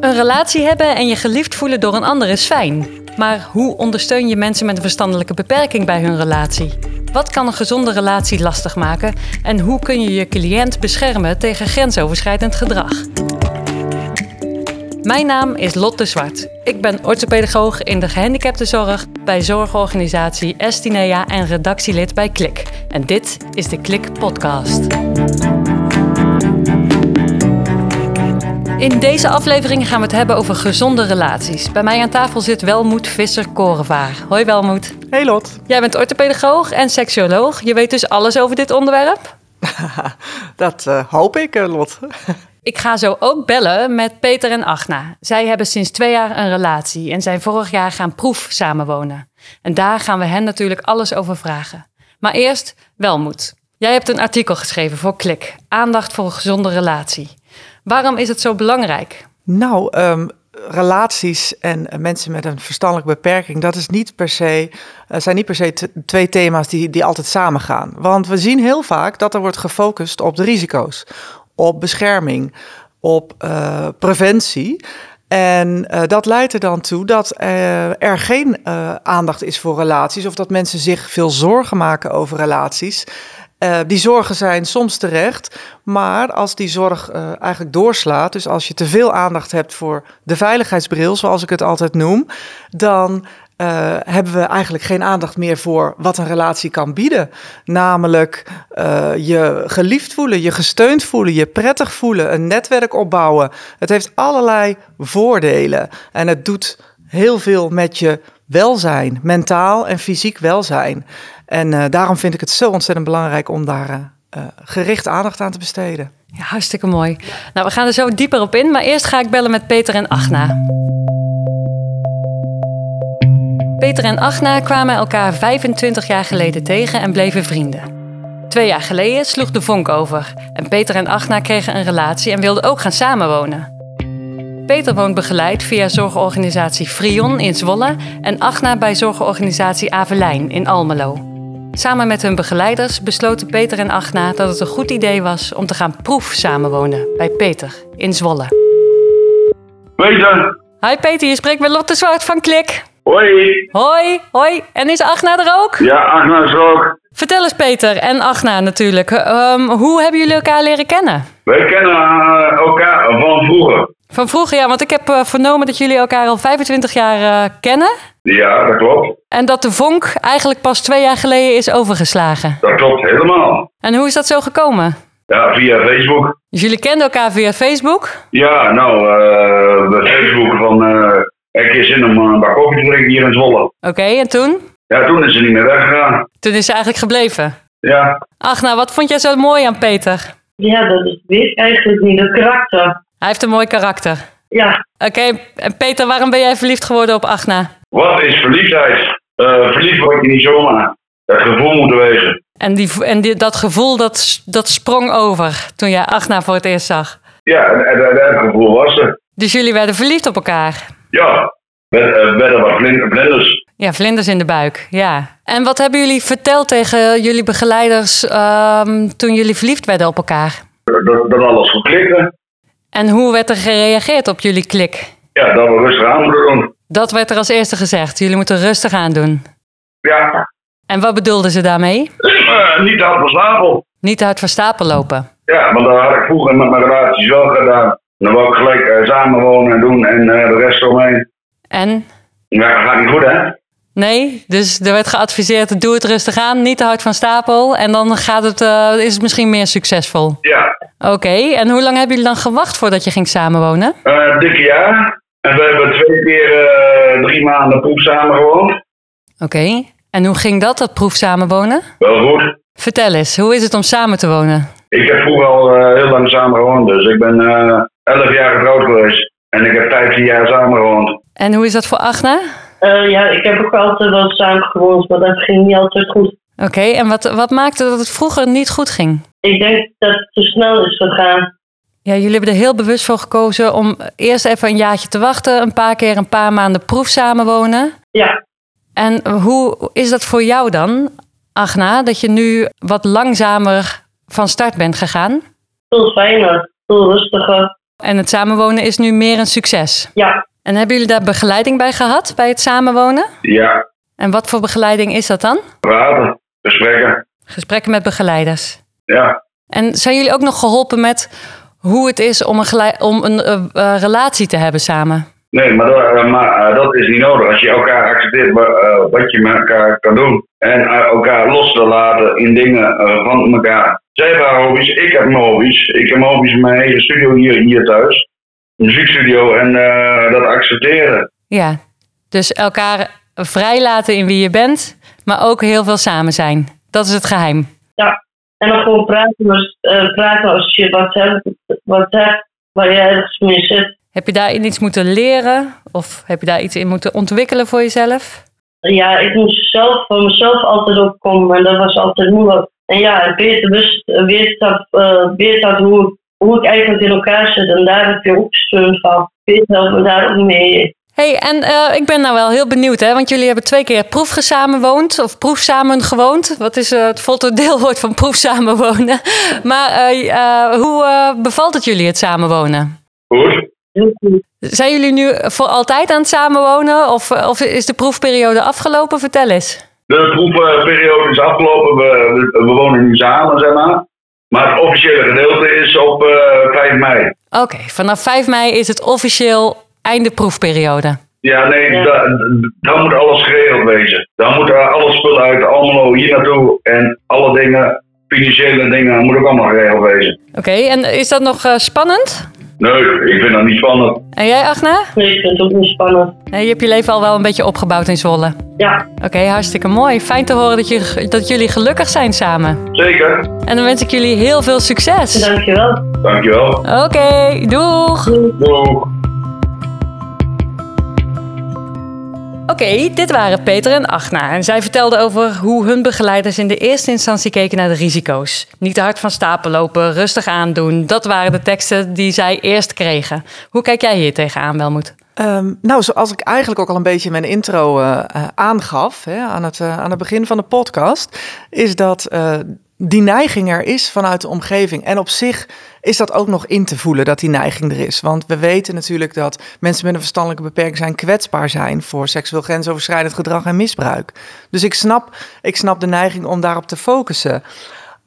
Een relatie hebben en je geliefd voelen door een ander is fijn. Maar hoe ondersteun je mensen met een verstandelijke beperking bij hun relatie? Wat kan een gezonde relatie lastig maken? En hoe kun je je cliënt beschermen tegen grensoverschrijdend gedrag? Mijn naam is Lotte Zwart. Ik ben orthopedagoog in de gehandicaptenzorg bij zorgorganisatie Estinea en redactielid bij Klik. En dit is de Klik Podcast. In deze aflevering gaan we het hebben over gezonde relaties. Bij mij aan tafel zit Welmoed Visser-Korenvaar. Hoi Welmoed. Hey Lot. Jij bent orthopedagoog en seksuoloog. Je weet dus alles over dit onderwerp? Dat uh, hoop ik, uh, Lot. Ik ga zo ook bellen met Peter en Agna. Zij hebben sinds twee jaar een relatie en zijn vorig jaar gaan proef samenwonen. En daar gaan we hen natuurlijk alles over vragen. Maar eerst Welmoed. Jij hebt een artikel geschreven voor Klik. Aandacht voor een gezonde relatie. Waarom is het zo belangrijk? Nou, um, relaties en mensen met een verstandelijke beperking, dat is niet per se, uh, zijn niet per se twee thema's die, die altijd samengaan. Want we zien heel vaak dat er wordt gefocust op de risico's, op bescherming, op uh, preventie. En dat leidt er dan toe dat er geen aandacht is voor relaties of dat mensen zich veel zorgen maken over relaties. Uh, die zorgen zijn soms terecht, maar als die zorg uh, eigenlijk doorslaat, dus als je te veel aandacht hebt voor de veiligheidsbril, zoals ik het altijd noem, dan uh, hebben we eigenlijk geen aandacht meer voor wat een relatie kan bieden. Namelijk je geliefd voelen, je gesteund voelen, je prettig voelen, een netwerk opbouwen. Het heeft allerlei voordelen en het doet heel veel met je welzijn, mentaal en fysiek welzijn. En uh, daarom vind ik het zo ontzettend belangrijk om daar uh, gericht aandacht aan te besteden. Ja, hartstikke mooi. Nou, we gaan er zo dieper op in, maar eerst ga ik bellen met Peter en Agna. Peter en Agna kwamen elkaar 25 jaar geleden tegen en bleven vrienden. Twee jaar geleden sloeg de vonk over en Peter en Agna kregen een relatie en wilden ook gaan samenwonen. Peter woont begeleid via zorgorganisatie Frion in Zwolle en Agna bij zorgorganisatie Avelijn in Almelo. Samen met hun begeleiders besloten Peter en Agna dat het een goed idee was om te gaan proef samenwonen bij Peter in Zwolle. Peter. Hi Peter, je spreekt met Lotte Zwart van Klik. Hoi. Hoi, hoi. En is Agna er ook? Ja, Agna is er ook. Vertel eens Peter en Agna natuurlijk. Um, hoe hebben jullie elkaar leren kennen? Wij kennen uh, elkaar van vroeger. Van vroeger, ja, want ik heb uh, vernomen dat jullie elkaar al 25 jaar uh, kennen. Ja, dat klopt. En dat de vonk eigenlijk pas twee jaar geleden is overgeslagen. Dat klopt, helemaal. En hoe is dat zo gekomen? Ja, via Facebook. Dus jullie kenden elkaar via Facebook? Ja, nou, uh, bij Facebook van... heb je zin om een bak koffie te drinken hier in Zwolle. Oké, okay, en toen? Ja, toen is ze niet meer weggegaan. Toen is ze eigenlijk gebleven? Ja. Ach, nou, wat vond jij zo mooi aan Peter? Ja, dat is eigenlijk niet, dat karakter. Hij heeft een mooi karakter. Ja. Oké, okay. en Peter, waarom ben jij verliefd geworden op Agna? Wat is verliefdheid? Uh, verliefd word je niet zomaar. Dat gevoel moet er wezen. En, die, en die, dat gevoel, dat, dat sprong over toen jij Agna voor het eerst zag? Ja, en dat gevoel was er. Dus jullie werden verliefd op elkaar? Ja, met, uh, werden wat vlinders. Ja, vlinders in de buik, ja. En wat hebben jullie verteld tegen jullie begeleiders um, toen jullie verliefd werden op elkaar? Dat, dat alles goed klikte. En hoe werd er gereageerd op jullie klik? Ja, dat we rustig aan moeten doen. Dat werd er als eerste gezegd. Jullie moeten rustig aan doen. Ja. En wat bedoelden ze daarmee? Uh, niet hard van stapel. Niet hard van stapel lopen. Ja, want dat had ik vroeger met mijn relaties wel gedaan. Dan wou ik gelijk uh, samenwonen en doen en uh, de rest omheen. En? Ja, dat gaat niet goed, hè? Nee, dus er werd geadviseerd, doe het rustig aan, niet te hard van stapel. En dan gaat het, uh, is het misschien meer succesvol. Ja. Oké, okay. en hoe lang hebben jullie dan gewacht voordat je ging samenwonen? Uh, dikke jaar. En we hebben twee keer uh, drie maanden proef samengewoond. Oké, okay. en hoe ging dat, dat proef samenwonen? Wel goed. Vertel eens, hoe is het om samen te wonen? Ik heb vroeger al heel lang samen gewoond, dus ik ben elf jaar getrouwd geweest. En ik heb 15 jaar samen gewoond. En hoe is dat voor Agna? Uh, ja, ik heb ook altijd wel samen gewoond, maar dat ging niet altijd goed. Oké, okay, en wat, wat maakte dat het vroeger niet goed ging? Ik denk dat het te snel is gegaan. Ja, jullie hebben er heel bewust voor gekozen om eerst even een jaartje te wachten, een paar keer een paar maanden proef samenwonen. Ja. En hoe is dat voor jou dan, Agna, dat je nu wat langzamer van start bent gegaan? Veel fijner, veel rustiger. En het samenwonen is nu meer een succes. Ja, En hebben jullie daar begeleiding bij gehad, bij het samenwonen? Ja, En wat voor begeleiding is dat dan? praten, gesprekken. Gesprekken met begeleiders. Ja, En zijn jullie ook nog geholpen met hoe het is om een, om een eh, eh, relatie te hebben samen? nee, maar, dat, eh, maar dat is niet nodig. Als je elkaar accepteert wa- wat je met elkaar kan doen. En elkaar los te laten in dingen van elkaar. Zij hebben hobby's, ik heb mijn hobby's. Ik heb mijn hobby's in mijn eigen studio hier, hier thuis. Muziekstudio en eh, dat accepteren. Ja, dus elkaar vrijlaten in wie je bent, maar ook heel veel samen zijn. Dat is het geheim. ja. En dan gewoon praten als, eh, praten als je wat hebt, wat hebt waar je ergens mee zit. Heb je daarin iets moeten leren of heb je daar iets in moeten ontwikkelen voor jezelf? Ja, ik moest zelf van mezelf altijd opkomen en dat was altijd moeilijk. En ja, en Peter wist, weet, dat, eh, weet dat hoe, hoe ik eigenlijk in elkaar zit en daar heb je ook steun van. Helpt me daar ook mee. hey, en eh, ik ben nou wel heel benieuwd, hè? want jullie hebben twee keer proef samenwoond of proef samen gewoond. Wat is eh, het voltooid deelwoord van proef samenwonen? Maar eh, eh, hoe bevalt het jullie het samenwonen? Goed? Heel goed. Zijn jullie nu voor altijd aan het samenwonen of, of is de proefperiode afgelopen? Vertel eens. De proefperiode is afgelopen. We, we wonen nu samen, zeg maar. Maar het officiële gedeelte is op eh 5 mei. Oké, vanaf 5 mei is het officieel einde proefperiode. Ja, nee, Ja. da- dan moet alles geregeld wezen. Dan moet er alle spullen uit Almelo hier naartoe. En alle dingen, financiële dingen, moet ook allemaal geregeld wezen. Oké, en is dat nog eh, spannend? Nee, ik vind dat niet spannend. En jij, Agna? Nee, ik vind het ook niet spannend. Nee, je hebt je leven al wel een beetje opgebouwd in Zwolle. Ja, Oké, hartstikke mooi. Fijn te horen dat, je, dat jullie gelukkig zijn samen. Zeker. En dan wens ik jullie heel veel succes. dankjewel. Dankjewel. Oké, doeg! Doeg. Oké, dit waren Peter en Agna. En zij vertelden over hoe hun begeleiders in de eerste instantie keken naar de risico's. Niet te hard van stapel lopen, rustig aandoen. Dat waren de teksten die zij eerst kregen. Hoe kijk jij hier tegenaan, Welmoed? Ehm, nou, zoals ik eigenlijk ook al een beetje in mijn intro eh, eh, aangaf, hè, aan, het, eh, aan het begin van de podcast, is dat die neiging er is vanuit de omgeving. En op zich is dat ook nog in te voelen dat die neiging er is. Want we weten natuurlijk dat mensen met een verstandelijke beperking zijn kwetsbaar zijn voor seksueel grensoverschrijdend gedrag en misbruik. Dus ik snap, ik snap de neiging om daarop te focussen.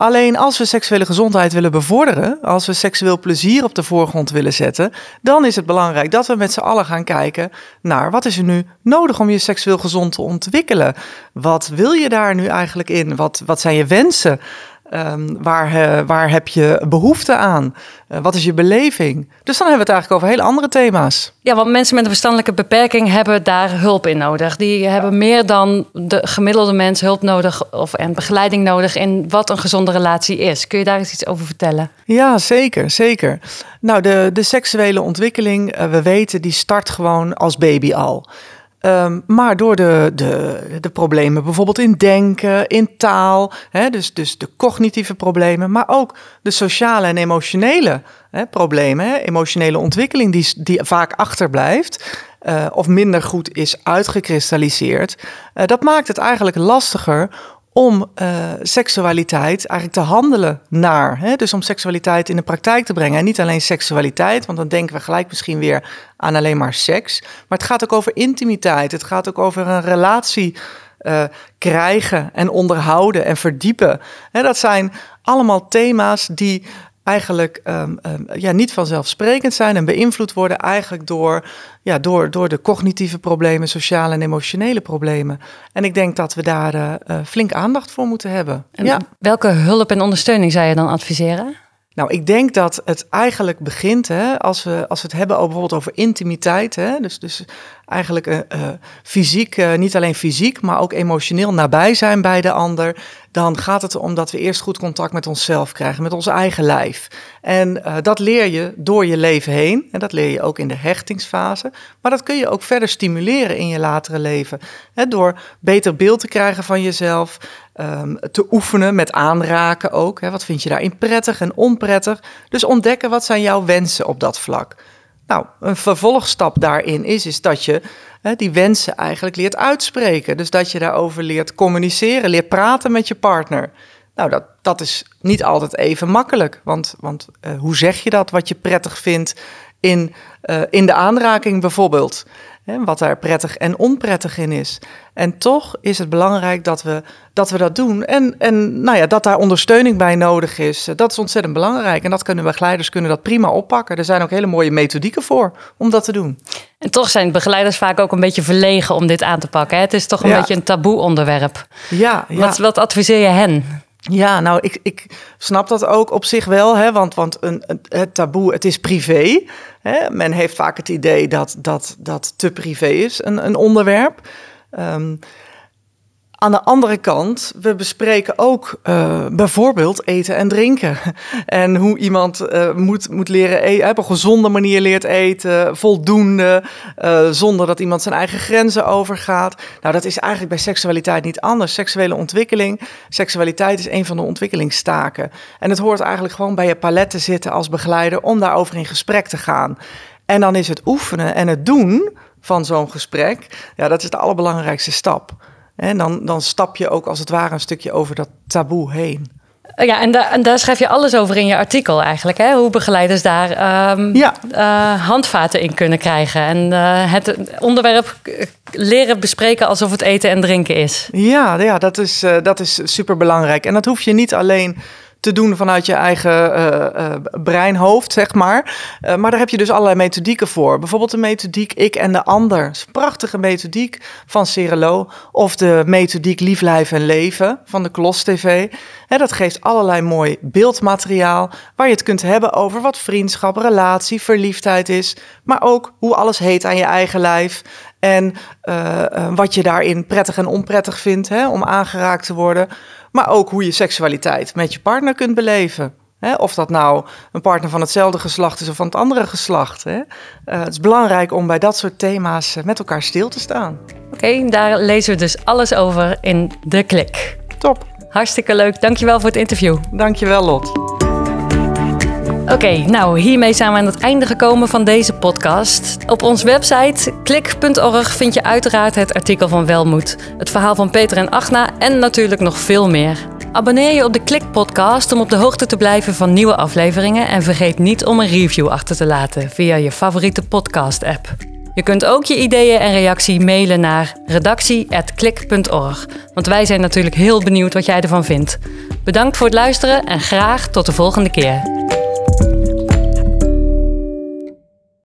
Alleen als we seksuele gezondheid willen bevorderen, als we seksueel plezier op de voorgrond willen zetten, dan is het belangrijk dat we met z'n allen gaan kijken naar wat is er nu nodig om je seksueel gezond te ontwikkelen. Wat wil je daar nu eigenlijk in? Wat, wat zijn je wensen? Ehm, waar, waar heb je behoefte aan? Eh, wat is je beleving? Dus dan hebben we het eigenlijk over hele andere thema's. Ja, want mensen met een verstandelijke beperking hebben daar hulp in nodig. Die hebben meer dan de gemiddelde mens hulp nodig of, en begeleiding nodig in wat een gezonde relatie is. Kun je daar eens iets over vertellen? Ja, zeker, zeker. Nou, de, de seksuele ontwikkeling, eh, we weten, die start gewoon als baby al. Ehm, maar door de, de, de problemen, bijvoorbeeld in denken, in taal, hè, dus, dus de cognitieve problemen, maar ook de sociale en emotionele hè, problemen, hè, emotionele ontwikkeling die, die vaak achterblijft eh, of minder goed is uitgekristalliseerd, eh, dat maakt het eigenlijk lastiger om eh, seksualiteit eigenlijk te handelen naar. Hè? Dus om seksualiteit in de praktijk te brengen. En niet alleen seksualiteit, want dan denken we gelijk misschien weer aan alleen maar seks. Maar het gaat ook over intimiteit. Het gaat ook over een relatie eh, krijgen en onderhouden en verdiepen. Hè, dat zijn allemaal thema's die eigenlijk um, um, ja, niet vanzelfsprekend zijn en beïnvloed worden eigenlijk door, ja, door, door de cognitieve problemen, sociale en emotionele problemen. En ik denk dat we daar uh, uh, flink aandacht voor moeten hebben. En ja. Welke hulp en ondersteuning zou je dan adviseren? Nou, ik denk dat het eigenlijk begint, hè, als, we, als we het hebben over, bijvoorbeeld over intimiteit, hè, dus, dus eigenlijk uh, uh, fysiek, uh, niet alleen fysiek, maar ook emotioneel nabij zijn bij de ander, dan gaat het om dat we eerst goed contact met onszelf krijgen, met ons eigen lijf. En dat leer je door je leven heen, en dat leer je ook in de hechtingsfase, maar dat kun je ook verder stimuleren in je latere leven, door beter beeld te krijgen van jezelf, um, te oefenen met aanraken ook. Wat vind je daarin prettig en onprettig? Dus ontdekken wat zijn jouw wensen op dat vlak. Nou, een vervolgstap daarin is, is dat je hè, die wensen eigenlijk leert uitspreken. Dus dat je daarover leert communiceren, leert praten met je partner. Nou, dat, dat is niet altijd even makkelijk. Want, want uh, hoe zeg je dat, wat je prettig vindt in, uh, in de aanraking bijvoorbeeld? Hè, wat daar prettig en onprettig in is. En toch is het belangrijk dat we dat, we dat doen. En, en nou ja, dat daar ondersteuning bij nodig is. Dat is ontzettend belangrijk. En dat kunnen begeleiders kunnen dat prima oppakken. Er zijn ook hele mooie methodieken voor om dat te doen. En toch zijn begeleiders vaak ook een beetje verlegen om dit aan te pakken. Hè? Het is toch een beetje een taboe onderwerp. Ja, ja. Wat, wat adviseer je hen? Ja, nou, ik, ik snap dat ook op zich wel, hè, want, want een, het taboe, het is privé. Hè. Men heeft vaak het idee dat dat, dat te privé is, een, een onderwerp. Um, aan de andere kant, we bespreken ook uh, bijvoorbeeld eten en drinken. En hoe iemand uh, moet, moet leren eten, op een gezonde manier leert eten, voldoende, uh, zonder dat iemand zijn eigen grenzen overgaat. Nou, dat is eigenlijk bij seksualiteit niet anders. Seksuele ontwikkeling, seksualiteit is een van de ontwikkelingstaken. En het hoort eigenlijk gewoon bij je palet te zitten als begeleider om daarover in gesprek te gaan. En dan is het oefenen en het doen van zo'n gesprek, ja, dat is de allerbelangrijkste stap. En dan, dan stap je ook als het ware een stukje over dat taboe heen. Ja, en, en, daar schrijf je alles over in je artikel eigenlijk. Hè? Hoe begeleiders daar um, ja. uh, handvaten in kunnen krijgen. En uh, het onderwerp leren bespreken alsof het eten en drinken is. Ja, ja dat, is, uh, dat is super belangrijk. En dat hoef je niet alleen te doen vanuit je eigen uh, uh, breinhoofd, zeg maar. Uh, maar daar heb je dus allerlei methodieken voor. Bijvoorbeeld de methodiek Ik en de Ander. Prachtige methodiek van Cerelo. Of de methodiek Lief, Lijf en Leven van de Klos TV. Dat geeft allerlei mooi beeldmateriaal waar je het kunt hebben over wat vriendschap, relatie, verliefdheid is. Maar ook hoe alles heet aan je eigen lijf. En wat je daarin prettig en onprettig vindt hè, om aangeraakt te worden. Maar ook hoe je seksualiteit met je partner kunt beleven. of dat nou een partner van hetzelfde geslacht is of van het andere geslacht. Uh, het is belangrijk om bij dat soort thema's eh, met elkaar stil te staan. Oké, daar lezen we dus alles over in De Klik. Top. Hartstikke leuk. Dankjewel voor het interview. Dankjewel, Lot. Oké, nou hiermee zijn we aan het einde gekomen van deze podcast. Op onze website klik.org vind je uiteraard het artikel van Welmoed, het verhaal van Peter en Agna en natuurlijk nog veel meer. Abonneer je op de Klik podcast om op de hoogte te blijven van nieuwe afleveringen en vergeet niet om een review achter te laten via je favoriete podcast app. Je kunt ook je ideeën en reactie mailen naar redactie.klik.org, want wij zijn natuurlijk heel benieuwd wat jij ervan vindt. Bedankt voor het luisteren en graag tot de volgende keer.